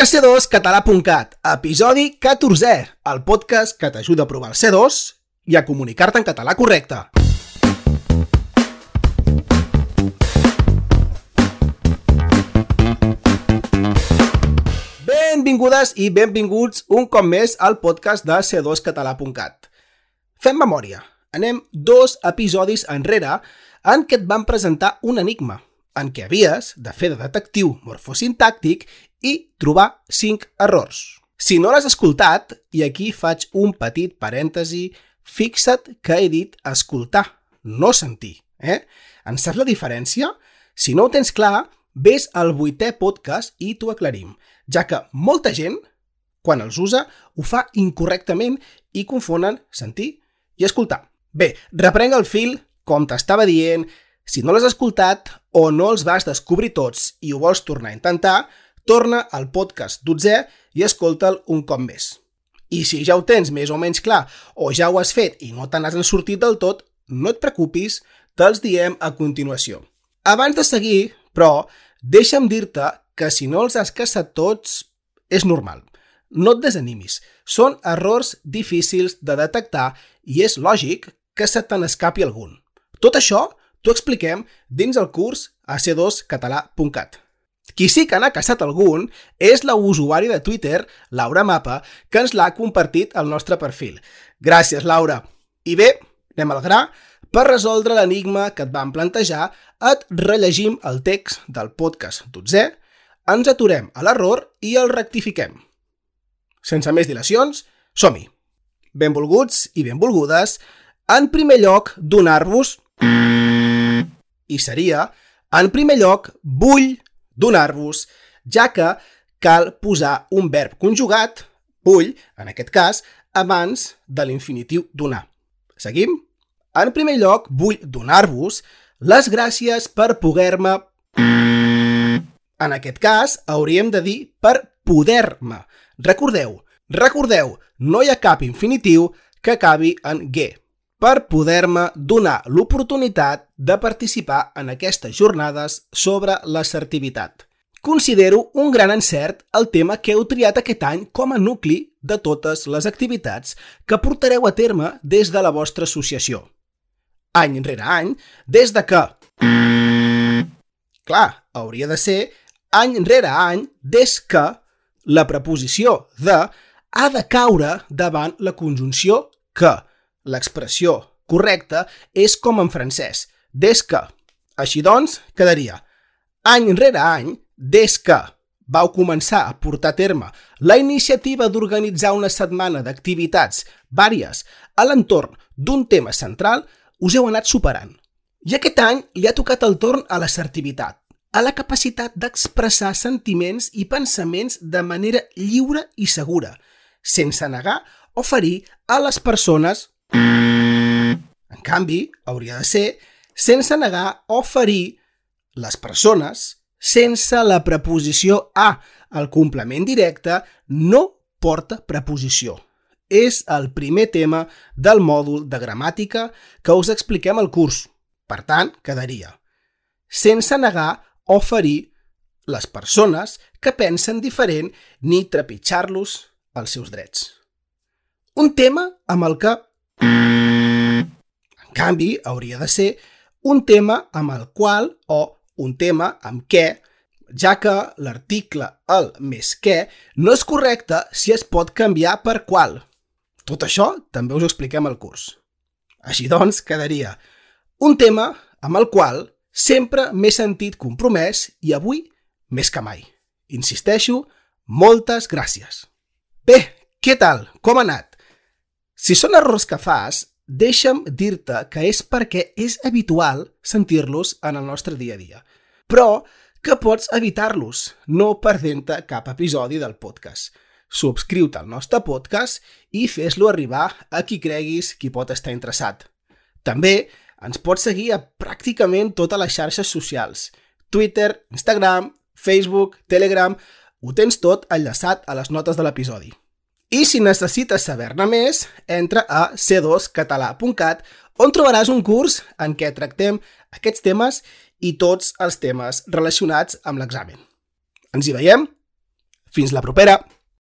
Podcast C2 català.cat, episodi 14è, el podcast que t'ajuda a provar el C2 i a comunicar-te en català correcte. Benvingudes i benvinguts un cop més al podcast de c2català.cat. Fem memòria. Anem dos episodis enrere en què et van presentar un enigma, en què havies de fer de detectiu morfosintàctic i trobar 5 errors. Si no l'has escoltat, i aquí faig un petit parèntesi, fixa't que he dit escoltar, no sentir. Eh? En saps la diferència? Si no ho tens clar, vés al vuitè podcast i t'ho aclarim, ja que molta gent, quan els usa, ho fa incorrectament i confonen sentir i escoltar. Bé, reprenc el fil, com t'estava dient, si no l'has escoltat o no els vas descobrir tots i ho vols tornar a intentar, torna al podcast 12è i escolta'l un cop més. I si ja ho tens més o menys clar o ja ho has fet i no te n'has sortit del tot, no et preocupis, te'ls diem a continuació. Abans de seguir, però, deixa'm dir-te que si no els has caçat tots, és normal. No et desanimis. Són errors difícils de detectar i és lògic que se te n'escapi algun. Tot això t'ho expliquem dins el curs a c2català.cat. Qui sí que n'ha caçat algun és la usuari de Twitter, Laura Mapa, que ens l'ha compartit al nostre perfil. Gràcies, Laura. I bé, anem al gra. Per resoldre l'enigma que et vam plantejar, et rellegim el text del podcast 12è, ens aturem a l'error i el rectifiquem. Sense més dilacions, som-hi! Benvolguts i benvolgudes, en primer lloc, donar-vos... I seria, en primer lloc, vull donar-vos, ja que cal posar un verb conjugat, vull, en aquest cas, abans de l'infinitiu donar. Seguim? En primer lloc, vull donar-vos les gràcies per poder-me... En aquest cas, hauríem de dir per poder-me. Recordeu, recordeu, no hi ha cap infinitiu que acabi en g per poder-me donar l'oportunitat de participar en aquestes jornades sobre l'assertivitat. Considero un gran encert el tema que heu triat aquest any com a nucli de totes les activitats que portareu a terme des de la vostra associació. Any rere any, des de que... Clar, hauria de ser any rere any des que la preposició de ha de caure davant la conjunció que, L'expressió correcta és com en francès, des que. Així doncs, quedaria any rere any, des que vau començar a portar a terme la iniciativa d'organitzar una setmana d'activitats vàries a l'entorn d'un tema central, us heu anat superant. I aquest any li ha tocat el torn a l'assertivitat, a la capacitat d'expressar sentiments i pensaments de manera lliure i segura, sense negar o ferir a les persones en canvi, hauria de ser sense negar o ferir les persones sense la preposició a. El complement directe no porta preposició. És el primer tema del mòdul de gramàtica que us expliquem al curs. Per tant, quedaria sense negar o ferir les persones que pensen diferent ni trepitjar-los els seus drets. Un tema amb el que en canvi, hauria de ser un tema amb el qual o un tema amb què, ja que l'article el més què no és correcte si es pot canviar per qual. Tot això també us ho expliquem al curs. Així doncs, quedaria un tema amb el qual sempre m'he sentit compromès i avui més que mai. Insisteixo, moltes gràcies. Bé, què tal? Com ha anat? Si són errors que fas, deixa'm dir-te que és perquè és habitual sentir-los en el nostre dia a dia, però que pots evitar-los no perdent-te cap episodi del podcast. Subscriu-te al nostre podcast i fes-lo arribar a qui creguis qui pot estar interessat. També ens pots seguir a pràcticament totes les xarxes socials. Twitter, Instagram, Facebook, Telegram... Ho tens tot enllaçat a les notes de l'episodi. I si necessites saber-ne més, entra a c2català.cat on trobaràs un curs en què tractem aquests temes i tots els temes relacionats amb l'examen. Ens hi veiem? Fins la propera!